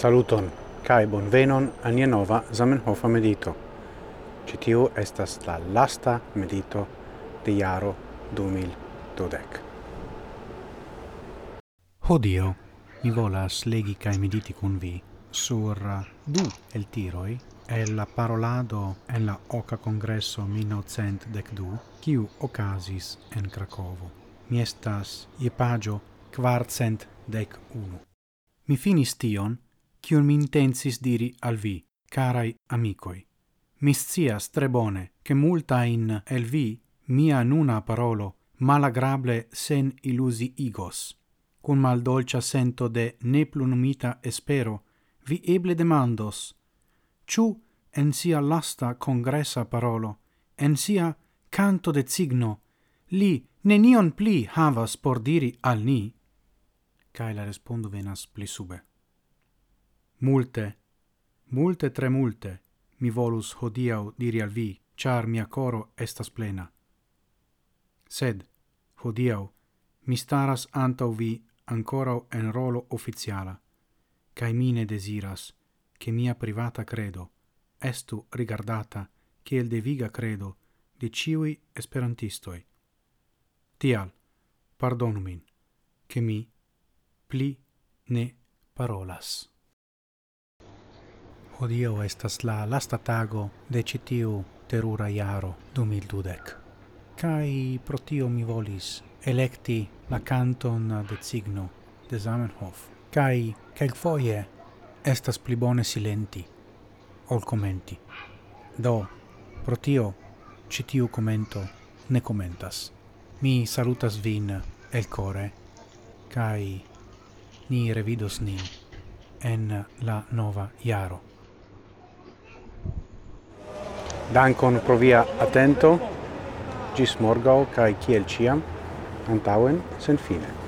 Saluton, cae bonvenon nia nova Zamenhofa medito. Citiu estas la lasta medito de jaro 2012. Hodio, mi volas legi cae mediti cun vi sur du el tiroi el la parolado en la oca congresso 1912, kiu ocasis en Cracovo. Mi estas je pagio dec unu. Mi finis tion, cium mi intensis diri al vi, carai amicoi. Mi scias tre bone che multa in el vi mia nuna parolo malagrable sen illusi igos. Cun mal dolcia sento de neplunumita espero, vi eble demandos, ciu en sia lasta congressa parolo, en sia canto de signo, li nenion pli havas por diri al ni? Cae la respondo venas pli sube. Multe, multe tre multe, mi volus hodiau diri al vi, char mia coro estas plena. Sed, hodiau, mi staras antau vi ancora en rolo officiala, cae mine desiras che mia privata credo estu rigardata kiel deviga credo de ciui esperantistoi. Tial, pardonu min, che mi pli ne parolas hodio estas la lasta tago de citiu terura jaro 2012. Kai pro tio mi volis elekti la canton de signo de Zamenhof. Cai quel foie estas pli bone silenti ol komenti. Do, pro tio citiu commento komento ne komentas. Mi salutas vin el core kai ni revidos nin en la nova jaro. Dankon pro via atento. Gis morgau kai kiel ciam antauen sen fine.